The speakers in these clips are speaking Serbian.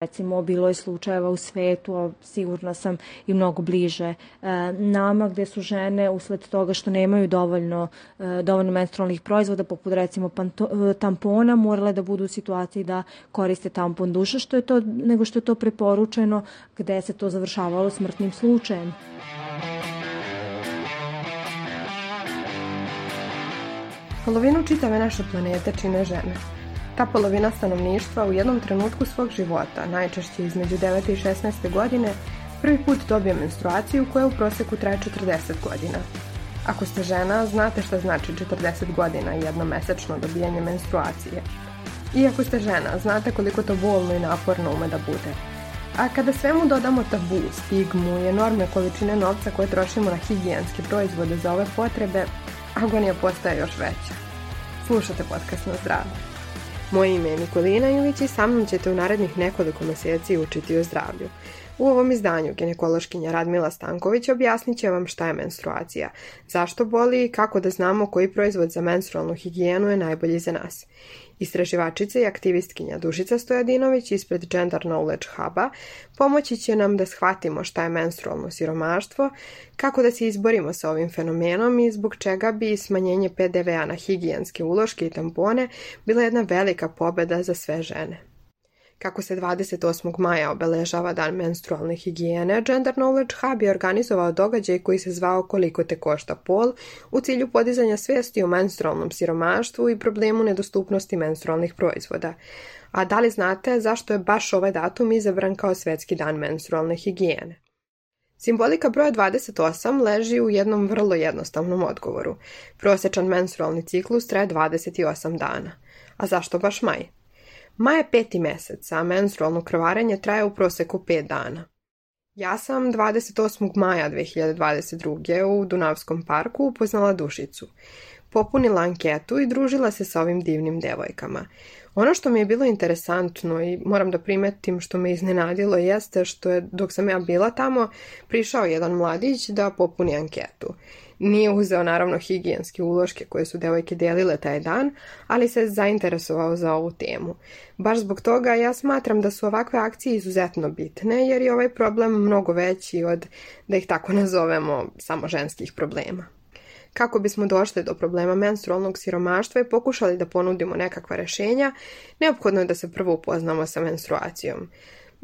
Recimo, bilo je slučajeva u svetu, a sigurna sam i mnogo bliže e, nama, gde su žene usled toga što nemaju dovoljno, e, dovoljno menstrualnih proizvoda, poput recimo panto, e, tampona, morale da budu u situaciji da koriste tampon duša, što je to, nego što je to preporučeno, gde se to završavalo smrtnim slučajem. Polovinu čitave naše planete čine žene. Ta polovina stanovništva u jednom trenutku svog života, najčešće između 9. i 16. godine, prvi put dobije menstruaciju koja u proseku traje 40 godina. Ako ste žena, znate šta znači 40 godina jednomesečno dobijanje menstruacije. I ako ste žena, znate koliko to bolno i naporno ume da bude. A kada svemu dodamo tabu, stigmu i enormne količine novca koje trošimo na higijenske proizvode za ove potrebe, agonija postaje još veća. Slušate podcast na zdravlje. Moje ime je Nikolina Ilić i sa mnom ćete u narednih nekoliko meseci učiti o zdravlju. U ovom izdanju ginekološkinja Radmila Stanković objasnit će vam šta je menstruacija, zašto boli i kako da znamo koji proizvod za menstrualnu higijenu je najbolji za nas. Istraživačica i aktivistkinja Dušica Stojadinović ispred Gender Knowledge Huba pomoći će nam da shvatimo šta je menstrualno siromaštvo, kako da se izborimo sa ovim fenomenom i zbog čega bi smanjenje PDV-a na higijenske uloške i tampone bila jedna velika pobeda za sve žene. Kako se 28. maja obeležava dan menstrualne higijene, Gender Knowledge Hub je organizovao događaj koji se zvao Koliko te košta pol u cilju podizanja svesti o menstrualnom siromaštvu i problemu nedostupnosti menstrualnih proizvoda. A da li znate zašto je baš ovaj datum izabran kao svetski dan menstrualne higijene? Simbolika broja 28 leži u jednom vrlo jednostavnom odgovoru. Prosečan menstrualni ciklus traje 28 dana. A zašto baš maj? Maj je peti mesec, a menstrualno krvarenje traje u proseku 5 dana. Ja sam 28. maja 2022. u Dunavskom parku upoznala Dušicu. Popunila anketu i družila se sa ovim divnim devojkama. Ono što mi je bilo interesantno i moram da primetim što me iznenadilo jeste što je dok sam ja bila tamo prišao jedan mladić da popuni anketu. Nije uzeo naravno higijenske uloške koje su devojke delile taj dan, ali se zainteresovao za ovu temu. Baš zbog toga ja smatram da su ovakve akcije izuzetno bitne, jer je ovaj problem mnogo veći od, da ih tako nazovemo, samo ženskih problema. Kako bismo došli do problema menstrualnog siromaštva i pokušali da ponudimo nekakva rešenja, neophodno je da se prvo upoznamo sa menstruacijom.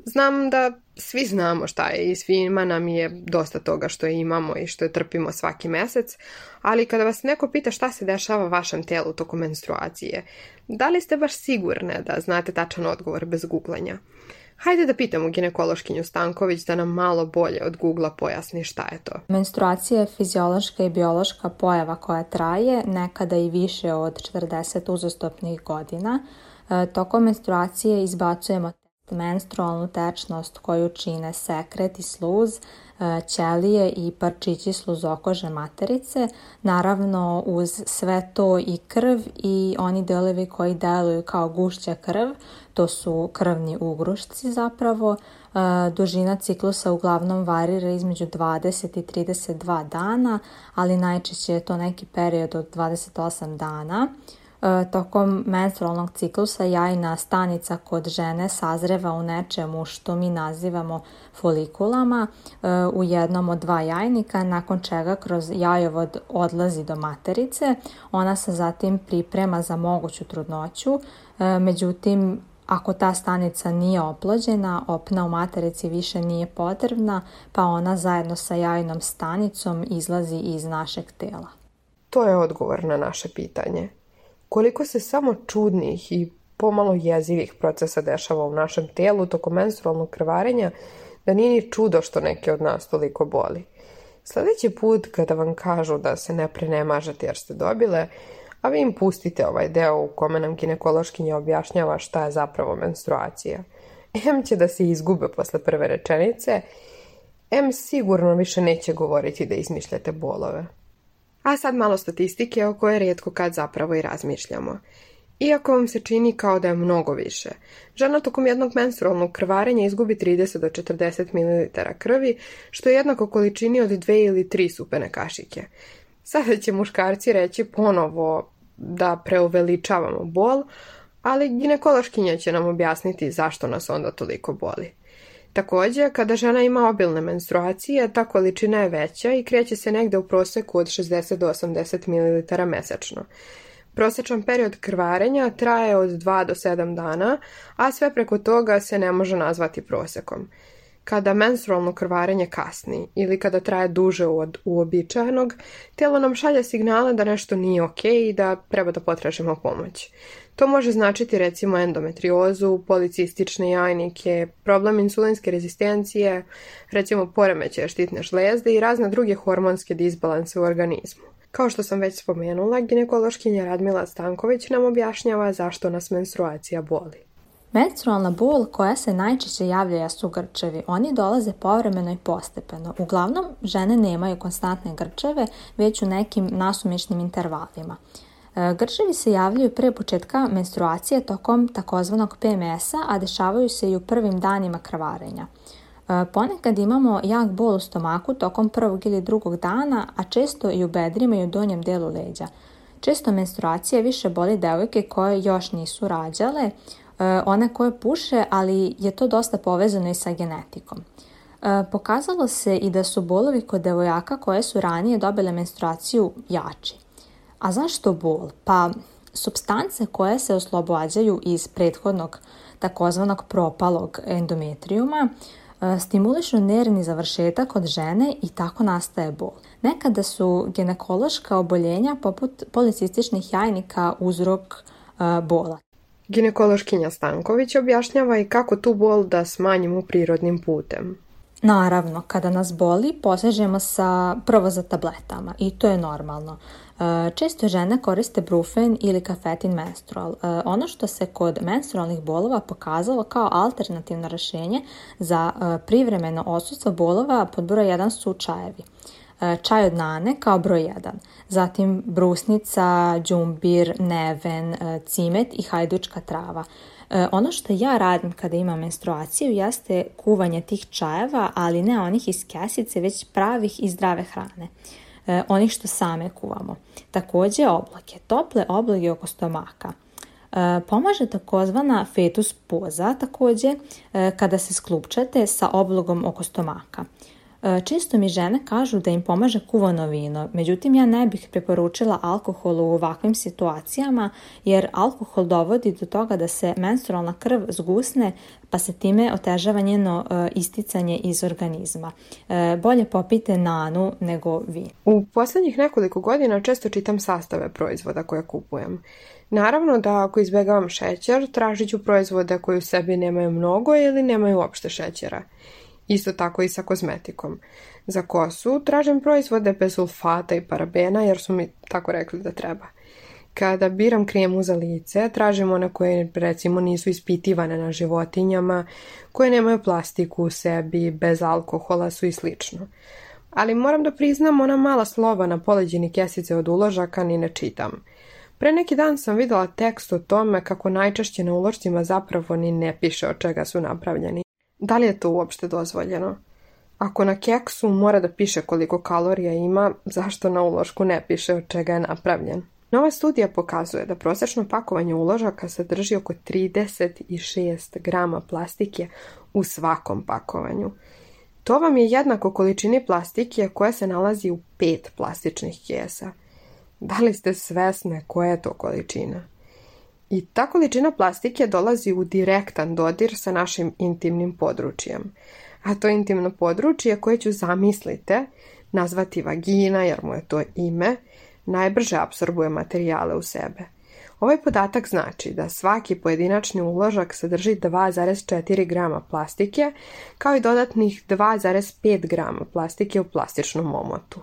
Znam da svi znamo šta je i svima nam je dosta toga što imamo i što je trpimo svaki mesec, ali kada vas neko pita šta se dešava vašem telu tokom menstruacije, da li ste baš sigurne da znate tačan odgovor bez googlanja? Hajde da pitamo ginekološkinju Stanković da nam malo bolje od Google pojasni šta je to. Menstruacija je fiziološka i biološka pojava koja traje nekada i više od 40 uzastopnih godina. E, tokom menstruacije izbacujemo menstrualnu tečnost koju čine sekret i sluz, e, ćelije i parčići sluzokože materice, naravno uz sve to i krv i oni delovi koji deluju kao gušća krv, to su krvni ugrušci zapravo. E, dužina ciklusa uglavnom varira između 20 i 32 dana, ali najčešće je to neki period od 28 dana. E, tokom menstrualnog ciklusa jajna stanica kod žene sazreva u nečemu što mi nazivamo folikulama e, u jednom od dva jajnika, nakon čega kroz jajovod odlazi do materice. Ona se zatim priprema za moguću trudnoću, e, međutim ako ta stanica nije oplođena, opna u materici više nije potrebna, pa ona zajedno sa jajnom stanicom izlazi iz našeg tela. To je odgovor na naše pitanje koliko se samo čudnih i pomalo jezivih procesa dešava u našem telu tokom menstrualnog krvarenja, da nije ni čudo što neke od nas toliko boli. Sledeći put kada vam kažu da se ne prenemažete jer ste dobile, a vi im pustite ovaj deo u kome nam ginekološkinja objašnjava šta je zapravo menstruacija. M će da se izgube posle prve rečenice, M sigurno više neće govoriti da izmišljate bolove. A sad malo statistike o kojoj rijetko kad zapravo i razmišljamo. Iako vam se čini kao da je mnogo više, žena tokom jednog menstrualnog krvarenja izgubi 30 do 40 ml krvi, što je jednako količini od dve ili tri supene kašike. Sada će muškarci reći ponovo da preuveličavamo bol, ali ginekološkinja će nam objasniti zašto nas onda toliko boli. Takođe, kada žena ima obilne menstruacije, ta količina je veća i kreće se negde u proseku od 60 do 80 ml mesečno. Prosečan period krvarenja traje od 2 do 7 dana, a sve preko toga se ne može nazvati prosekom. Kada menstrualno krvarenje kasni ili kada traje duže od uobičajenog, telo nam šalje signale da nešto nije ok i da treba da potražimo pomoć. To može značiti recimo endometriozu, policistične jajnike, problem insulinske rezistencije, recimo poremećaje štitne žlezde i razne druge hormonske disbalanse u organizmu. Kao što sam već spomenula, ginekološkinja Radmila Stanković nam objašnjava zašto nas menstruacija boli. Menstrualna bol koja se najčešće javlja su grčevi. Oni dolaze povremeno i postepeno. Uglavnom, žene nemaju konstantne grčeve, već u nekim nasumičnim intervalima. E, grčevi se javljaju pre početka menstruacije tokom takozvanog PMS-a, a dešavaju se i u prvim danima krvarenja. E, ponekad imamo jak bol u stomaku tokom prvog ili drugog dana, a često i u bedrima i u donjem delu leđa. Često menstruacija više boli devojke koje još nisu rađale, e, one koje puše, ali je to dosta povezano i sa genetikom. Pokazalo se i da su bolovi kod devojaka koje su ranije dobile menstruaciju jači. A zašto bol? Pa substance koje se oslobađaju iz prethodnog takozvanog propalog endometrijuma e, stimulišu nervni završetak kod žene i tako nastaje bol. Nekada su ginekološka oboljenja poput policističnih jajnika uzrok e, bola. Ginekološkinja Stanković objašnjava i kako tu bol da smanjimo prirodnim putem. Naravno, kada nas boli, posežemo sa prvo za tabletama i to je normalno. E, često žene koriste brufen ili kafetin menstrual. E, ono što se kod menstrualnih bolova pokazalo kao alternativno rešenje za e, privremeno odsustvo bolova pod broj 1 su čajevi. Čaj od nane kao broj 1, zatim brusnica, džumbir, neven, cimet i hajdučka trava. Ono što ja radim kada imam menstruaciju jeste kuvanje tih čajeva, ali ne onih iz kesice, već pravih i zdrave hrane. E, onih što same kuvamo. Takođe oblake, tople obloge oko stomaka. E, pomaže takozvana fetus poza takođe e, kada se sklupčate sa oblogom oko stomaka. E, često mi žene kažu da im pomaže kuvano vino, međutim ja ne bih preporučila alkohol u ovakvim situacijama jer alkohol dovodi do toga da se menstrualna krv zgusne pa se time otežava njeno e, isticanje iz organizma. E, bolje popite nanu nego vi. U poslednjih nekoliko godina često čitam sastave proizvoda koje kupujem. Naravno da ako izbegavam šećer, tražit ću proizvode koji u sebi nemaju mnogo ili nemaju uopšte šećera. Isto tako i sa kozmetikom. Za kosu tražim proizvode bez sulfata i parabena jer su mi tako rekli da treba. Kada biram kremu za lice, tražim one koje recimo nisu ispitivane na životinjama, koje nemaju plastiku u sebi, bez alkohola su i slično. Ali moram da priznam ona mala slova na poleđini kesice od uložaka ni ne čitam. Pre neki dan sam videla tekst o tome kako najčešće na uložcima zapravo ni ne piše od čega su napravljeni. Da li je to uopšte dozvoljeno? Ako na keksu mora da piše koliko kalorija ima, zašto na ulošku ne piše od čega je napravljen? Nova studija pokazuje da prosečno pakovanje uložaka sadrži oko 36 grama plastike u svakom pakovanju. To vam je jednako količini plastike koja se nalazi u pet plastičnih kesa. Da li ste svesne koja je to količina? I ta količina plastike dolazi u direktan dodir sa našim intimnim područjem. A to intimno područje koje ću zamislite nazvati vagina jer mu je to ime, najbrže apsorbuje materijale u sebe. Ovaj podatak znači da svaki pojedinačni uložak sadrži 2,4 grama plastike, kao i dodatnih 2,5 grama plastike u plastičnom omotu.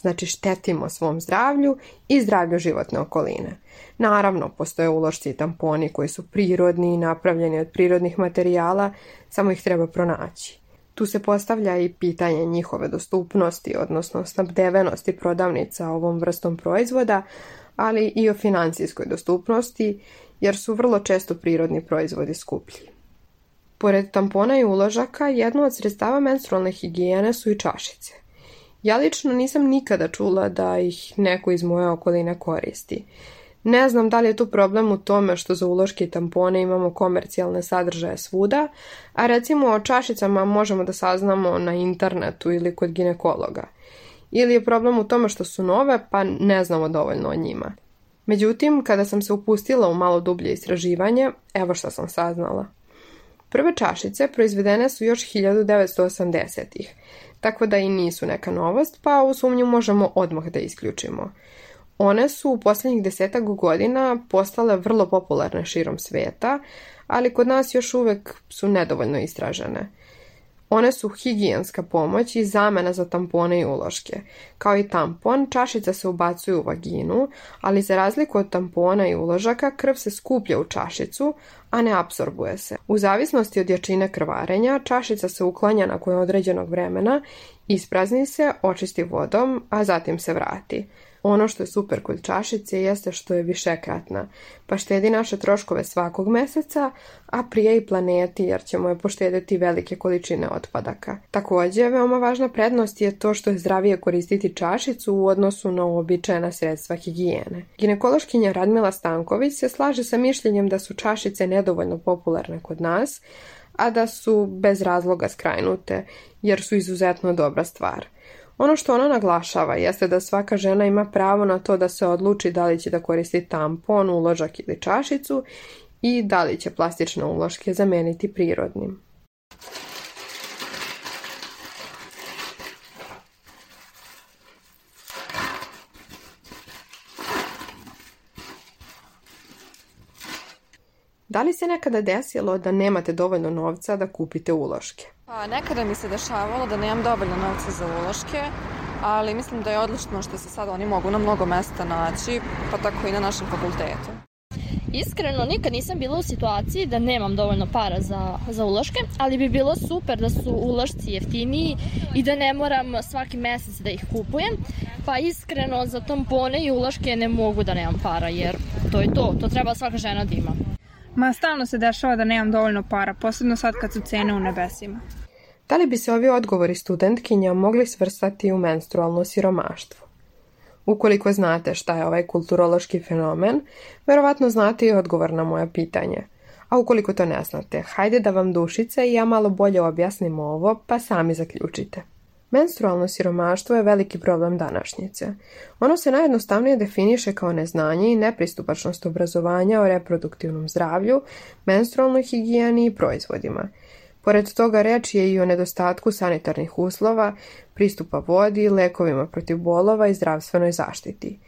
Znači štetimo svom zdravlju i zdravlju životne okoline. Naravno, postoje ulošci i tamponi koji su prirodni i napravljeni od prirodnih materijala, samo ih treba pronaći. Tu se postavlja i pitanje njihove dostupnosti, odnosno snabdevenosti prodavnica ovom vrstom proizvoda, ali i o financijskoj dostupnosti, jer su vrlo često prirodni proizvodi skuplji. Pored tampona i uložaka, jedno od sredstava menstrualne higijene su i čašice. Ja lično nisam nikada čula da ih neko iz moje okoline koristi. Ne znam da li je tu problem u tome što za uloške i tampone imamo komercijalne sadržaje svuda, a recimo o čašicama možemo da saznamo na internetu ili kod ginekologa. Ili je problem u tome što su nove, pa ne znamo dovoljno o njima. Međutim, kada sam se upustila u malo dublje istraživanje, evo što sam saznala. Prve čašice proizvedene su još 1980-ih, tako da i nisu neka novost, pa u sumnju možemo odmah da isključimo. One su u posljednjih desetak godina postale vrlo popularne širom sveta, ali kod nas još uvek su nedovoljno istražene. One su higijenska pomoć i zamena za tampone i uloške. Kao i tampon, čašica se ubacuje u vaginu, ali za razliku od tampona i uložaka, krv se skuplja u čašicu, a ne apsorbuje se. U zavisnosti od jačine krvarenja, čašica se uklanja nakon određenog vremena, isprazni se, očisti vodom, a zatim se vrati. Ono što je super kod čašice jeste što je višekratna, pa štedi naše troškove svakog meseca, a prije i planeti jer ćemo je poštediti velike količine otpadaka. Takođe, veoma važna prednost je to što je zdravije koristiti čašicu u odnosu na uobičajena sredstva higijene. Ginekološkinja Radmila Stanković se slaže sa mišljenjem da su čašice nedovoljno popularne kod nas, a da su bez razloga skrajnute, jer su izuzetno dobra stvar – Ono što ona naglašava jeste da svaka žena ima pravo na to da se odluči da li će da koristi tampon, uložak ili čašicu i da li će plastične uloške zameniti prirodnim. Da li se nekada desilo da nemate dovoljno novca da kupite uloške? Pa, nekada mi se dešavalo da nemam dovoljno novca za uloške, ali mislim da je odlično što se sad oni mogu na mnogo mesta naći, pa tako i na našem fakultetu. Iskreno, nikad nisam bila u situaciji da nemam dovoljno para za, za uloške, ali bi bilo super da su ulošci jeftiniji i da ne moram svaki mesec da ih kupujem. Pa iskreno, za tampone i uloške ne mogu da nemam para, jer to je to, to treba svaka žena da ima. Ma stalno se dešava da nemam dovoljno para, posebno sad kad su cene u nebesima. Da li bi se ovi odgovori studentkinja mogli svrstati u menstrualno siromaštvo? Ukoliko znate šta je ovaj kulturološki fenomen, verovatno znate i odgovor na moje pitanje. A ukoliko to ne znate, hajde da vam dušice i ja malo bolje objasnim ovo, pa sami zaključite. Menstrualno siromaštvo je veliki problem današnjice. Ono se najjednostavnije definiše kao neznanje i nepristupačnost obrazovanja o reproduktivnom zdravlju, menstrualnoj higijeni i proizvodima. Pored toga reč je i o nedostatku sanitarnih uslova, pristupa vodi, lekovima protiv bolova i zdravstvenoj zaštiti.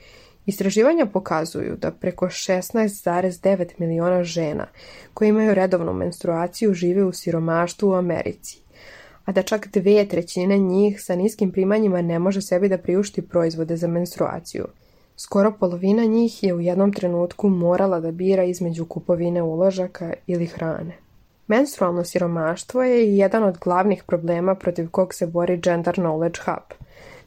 Istraživanja pokazuju da preko 16,9 miliona žena koje imaju redovnu menstruaciju žive u siromaštvu u Americi a da čak dve trećine njih sa niskim primanjima ne može sebi da priušti proizvode za menstruaciju. Skoro polovina njih je u jednom trenutku morala da bira između kupovine uložaka ili hrane. Menstrualno siromaštvo je jedan od glavnih problema protiv kog se bori Gender Knowledge Hub –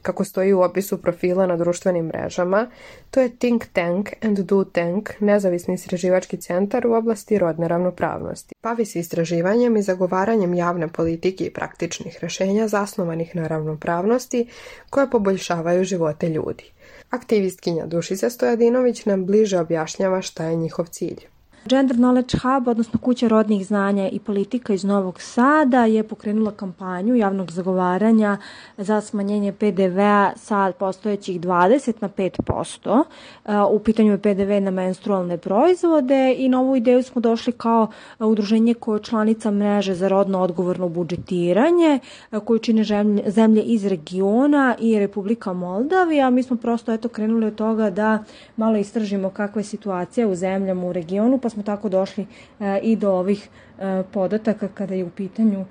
kako stoji u opisu profila na društvenim mrežama, to je Think Tank and Do Tank, nezavisni istraživački centar u oblasti rodne ravnopravnosti. Bavi se istraživanjem i zagovaranjem javne politike i praktičnih rešenja zasnovanih na ravnopravnosti koje poboljšavaju živote ljudi. Aktivistkinja Dušica Stojadinović nam bliže objašnjava šta je njihov cilj. Gender Knowledge Hub, odnosno Kuća rodnih znanja i politika iz Novog Sada, je pokrenula kampanju javnog zagovaranja za smanjenje PDV-a sa postojećih 20 na 5%. Uh, u pitanju je PDV na menstrualne proizvode i na ovu ideju smo došli kao udruženje koje je članica mreže za rodno odgovorno budžetiranje, uh, koju čine zemlje iz regiona i Republika Moldavija. Mi smo prosto eto krenuli od toga da malo istražimo kakva je situacija u zemljama u regionu, pa smo tako došli e, i do ovih e, podataka kada je u pitanju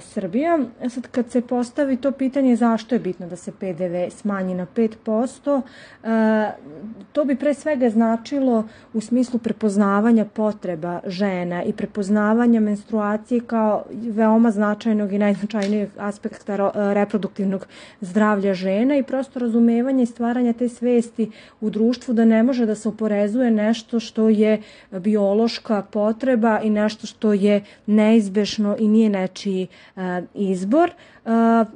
Srbija. Sad kad se postavi to pitanje zašto je bitno da se PDV smanji na 5%, to bi pre svega značilo u smislu prepoznavanja potreba žena i prepoznavanja menstruacije kao veoma značajnog i najznačajnijeg aspekta reproduktivnog zdravlja žena i prosto razumevanje i stvaranja te svesti u društvu da ne može da se oporezuje nešto što je biološka potreba i nešto što je neizbešno i nije nečiji izbor.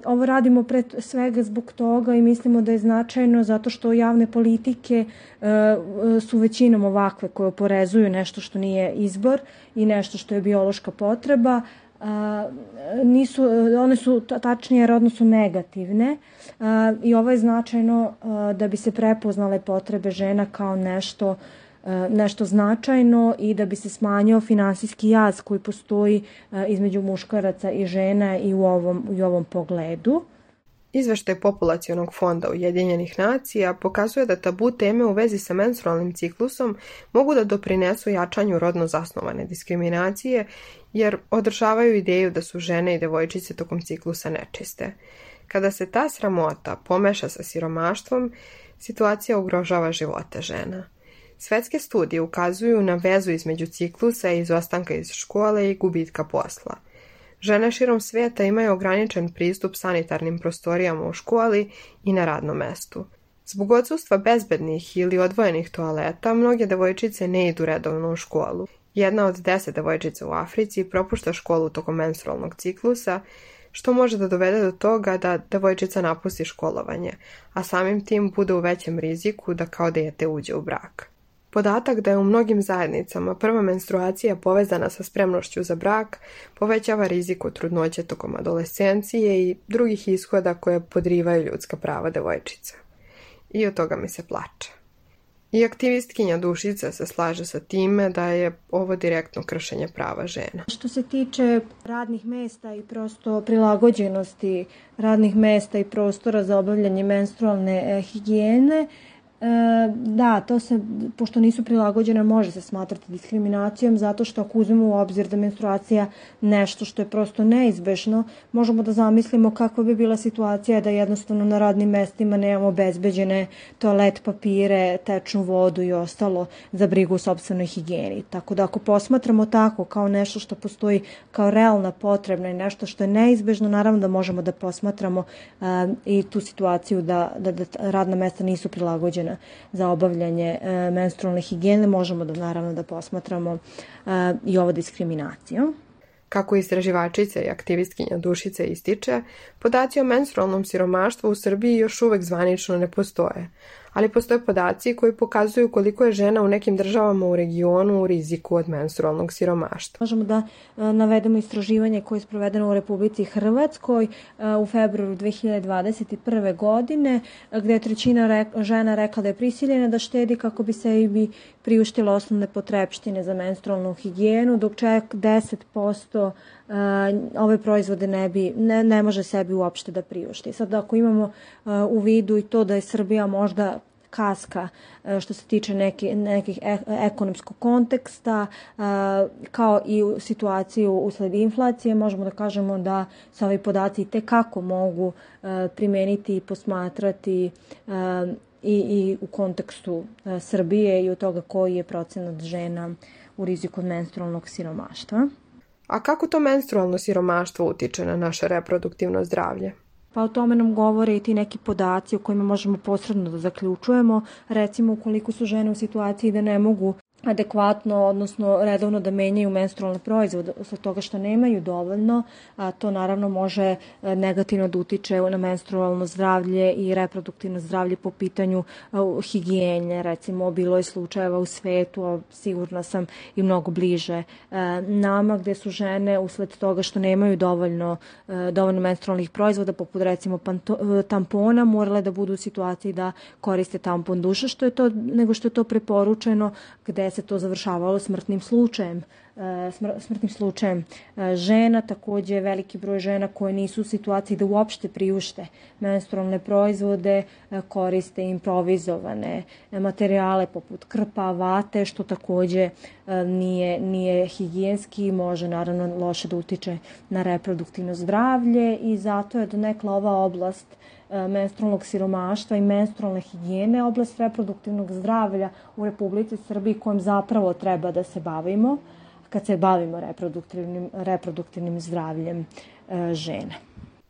Ovo radimo pre svega zbog toga i mislimo da je značajno zato što javne politike su većinom ovakve koje oporezuju nešto što nije izbor i nešto što je biološka potreba, a, nisu, one su tačnije rodno su negativne a, i ovo je značajno a, da bi se prepoznale potrebe žena kao nešto nešto značajno i da bi se smanjio finansijski jaz koji postoji između muškaraca i žena i u ovom, u ovom pogledu. Izveštaj Populacionog fonda Ujedinjenih nacija pokazuje da tabu teme u vezi sa menstrualnim ciklusom mogu da doprinesu jačanju rodno zasnovane diskriminacije, jer održavaju ideju da su žene i devojčice tokom ciklusa nečiste. Kada se ta sramota pomeša sa siromaštvom, situacija ugrožava živote žena. Svetske studije ukazuju na vezu između ciklusa i izostanka iz škole i gubitka posla – Žene širom svijeta imaju ograničen pristup sanitarnim prostorijama u školi i na radnom mestu. Zbog odsustva bezbednih ili odvojenih toaleta, mnoge devojčice ne idu redovno u školu. Jedna od deset devojčica u Africi propušta školu tokom menstrualnog ciklusa, što može da dovede do toga da devojčica napusti školovanje, a samim tim bude u većem riziku da kao dete uđe u brak. Podatak da je u mnogim zajednicama prva menstruacija povezana sa spremnošću za brak povećava rizik od trudnoće tokom adolescencije i drugih ishoda koje podrivaju ljudska prava devojčica. I od toga mi se plače. I aktivistkinja Dušica se slaže sa time da je ovo direktno kršenje prava žena. Što se tiče radnih mesta i prosto prilagođenosti radnih mesta i prostora za obavljanje menstrualne eh, higijene, da, to se, pošto nisu prilagođene, može se smatrati diskriminacijom, zato što ako uzmemo u obzir da menstruacija nešto što je prosto neizbešno, možemo da zamislimo kakva bi bila situacija da jednostavno na radnim mestima nemamo bezbeđene toalet papire, tečnu vodu i ostalo za brigu u sobstvenoj higijeni. Tako da ako posmatramo tako kao nešto što postoji kao realna potrebna i nešto što je neizbežno, naravno da možemo da posmatramo uh, i tu situaciju da, da, da radna mesta nisu prilagođena za obavljanje e, menstrualne higijene, možemo da naravno da posmatramo e, i ovo diskriminaciju. Kako istraživačica i aktivistkinja Dušice ističe, podaci o menstrualnom siromaštvu u Srbiji još uvek zvanično ne postoje, ali postoje podaci koji pokazuju koliko je žena u nekim državama u regionu u riziku od menstrualnog siromaštva. Možemo da e, navedemo istraživanje koje je sprovedeno u Republici Hrvatskoj e, u februaru 2021. godine, gde je trećina žena rekla da je prisiljena da štedi kako bi se i bi priuštila osnovne potrepštine za menstrualnu higijenu, dok čak 10% Uh, ove proizvode ne, bi, ne, ne može sebi uopšte da priušti. Sad ako imamo u vidu i to da je Srbija možda kaska uh, što se tiče neki, nekih e, ekonomskog konteksta, kao i u situaciju usled inflacije, možemo da kažemo da se ovi podaci te kako mogu primeniti i posmatrati i, i u kontekstu Srbije i u toga koji je procenat žena u riziku od menstrualnog siromaštva. A kako to menstrualno siromaštvo utiče na naše reproduktivno zdravlje? Pa o tome nam govore i ti neki podaci o kojima možemo posredno da zaključujemo. Recimo, ukoliko su žene u situaciji da ne mogu adekvatno, odnosno redovno da menjaju menstrualne proizvode sa toga što nemaju dovoljno, a to naravno može e, negativno da utiče na menstrualno zdravlje i reproduktivno zdravlje po pitanju higijenje. Recimo, bilo je slučajeva u svetu, a sigurna sam i mnogo bliže e, nama, gde su žene usled toga što nemaju dovoljno, e, dovoljno menstrualnih proizvoda, poput recimo tampona, morale da budu u situaciji da koriste tampon duša, što je to, nego što je to preporučeno, gde se to završavalo smrtnim slučajem. E, smrtnim slučajem e, žena, takođe veliki broj žena koje nisu u situaciji da uopšte priušte menstrualne proizvode, e, koriste improvizovane materijale poput krpa, vate, što takođe nije, nije higijenski i može naravno loše da utiče na reproduktivno zdravlje i zato je donekla ova oblast menstrualnog siromaštva i menstrualne higijene, oblast reproduktivnog zdravlja u Republici Srbiji kojom zapravo treba da se bavimo kad se bavimo reproduktivnim, reproduktivnim zdravljem e, žene.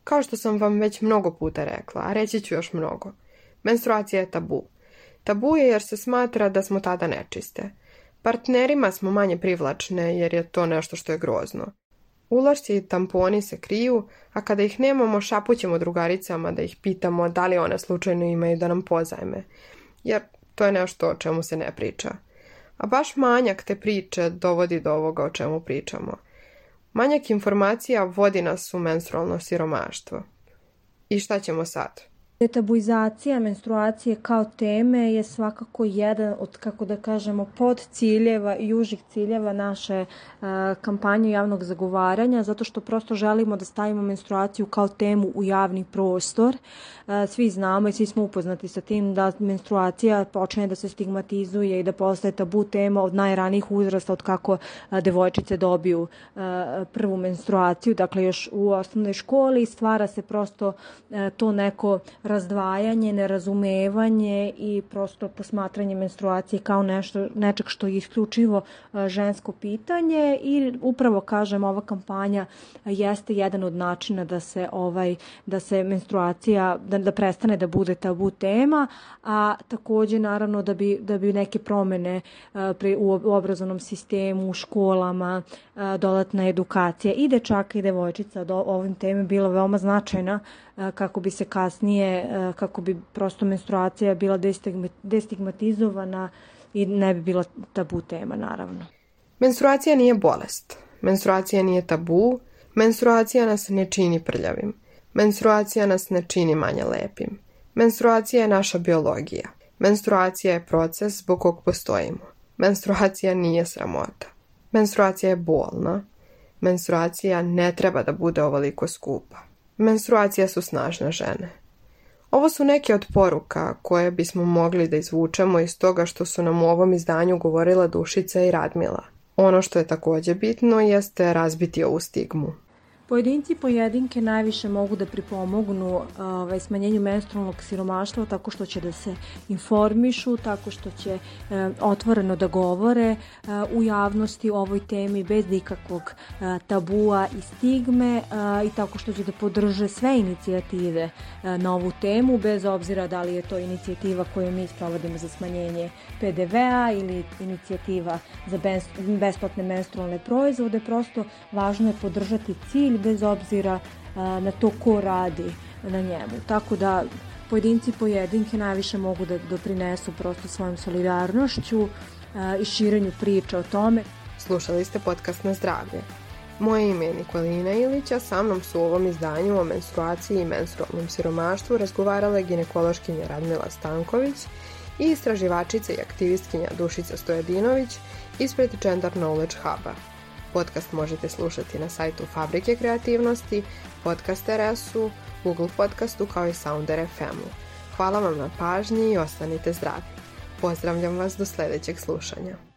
Kao što sam vam već mnogo puta rekla, a reći ću još mnogo, menstruacija je tabu. Tabu je jer se smatra da smo tada nečiste. Partnerima smo manje privlačne jer je to nešto što je grozno. Ulošci i tamponi se kriju, a kada ih nemamo šapućemo drugaricama da ih pitamo da li one slučajno imaju da nam pozajme, jer to je nešto o čemu se ne priča. A baš manjak te priče dovodi do ovoga o čemu pričamo. Manjak informacija vodi nas u menstrualno siromaštvo. I šta ćemo sad? Detabuizacija menstruacije kao teme je svakako jedan od, kako da kažemo, pod ciljeva i užih ciljeva naše uh, kampanje javnog zagovaranja, zato što prosto želimo da stavimo menstruaciju kao temu u javni prostor. Uh, svi znamo i svi smo upoznati sa tim da menstruacija počne da se stigmatizuje i da postaje tabu tema od najranijih uzrasta, od kako uh, devojčice dobiju prvu menstruaciju, dakle još u osnovnoj školi stvara se prosto to neko razdvajanje, nerazumevanje i prosto posmatranje menstruacije kao nešto, nečeg što je isključivo žensko pitanje i upravo kažem ova kampanja jeste jedan od načina da se ovaj da se menstruacija da, da prestane da bude tabu tema, a takođe naravno da bi da bi neke promene pri, u, obrazovnom sistemu, u školama, dodatna edukacija i dečaka i devojčica do ovim teme bila veoma značajna kako bi se kasnije, kako bi prosto menstruacija bila destigmatizovana i ne bi bila tabu tema, naravno. Menstruacija nije bolest. Menstruacija nije tabu. Menstruacija nas ne čini prljavim. Menstruacija nas ne čini manje lepim. Menstruacija je naša biologija. Menstruacija je proces zbog kog postojimo. Menstruacija nije sramota. Menstruacija je bolna. Menstruacija ne treba da bude ovoliko skupa. Menstruacija su snažne žene. Ovo su neke od poruka koje bismo mogli da izvučemo iz toga što su nam u ovom izdanju govorila Dušica i Radmila. Ono što je takođe bitno jeste razbiti ovu stigmu. Pojedinci pojedinke najviše mogu da pripomognu ovaj, smanjenju menstrualnog siromaštva tako što će da se informišu, tako što će e, otvoreno da govore e, u javnosti o ovoj temi bez ikakvog e, tabua i stigme e, i tako što će da podrže sve inicijative e, na ovu temu bez obzira da li je to inicijativa koju mi sprovodimo za smanjenje PDV-a ili inicijativa za besplatne menstrualne proizvode. Prosto važno je podržati cilj bez obzira na to ko radi na njemu. Tako da pojedinci pojedinke najviše mogu da doprinesu prosto svojom solidarnošću i širenju priča o tome. Slušali ste podcast na zdravlje. Moje ime je Nikolina Ilića, sa mnom su u ovom izdanju o menstruaciji i menstrualnom siromaštvu razgovarale ginekološkinja Radmila Stanković i istraživačica i aktivistkinja Dušica Stojadinović ispred Gender Knowledge Huba. Podcast možete slušati na sajtu Fabrike kreativnosti, Podcast RS-u, Google Podcastu kao i Sounder FM-u. Hvala vam na pažnji i ostanite zdravi. Pozdravljam vas do sledećeg slušanja.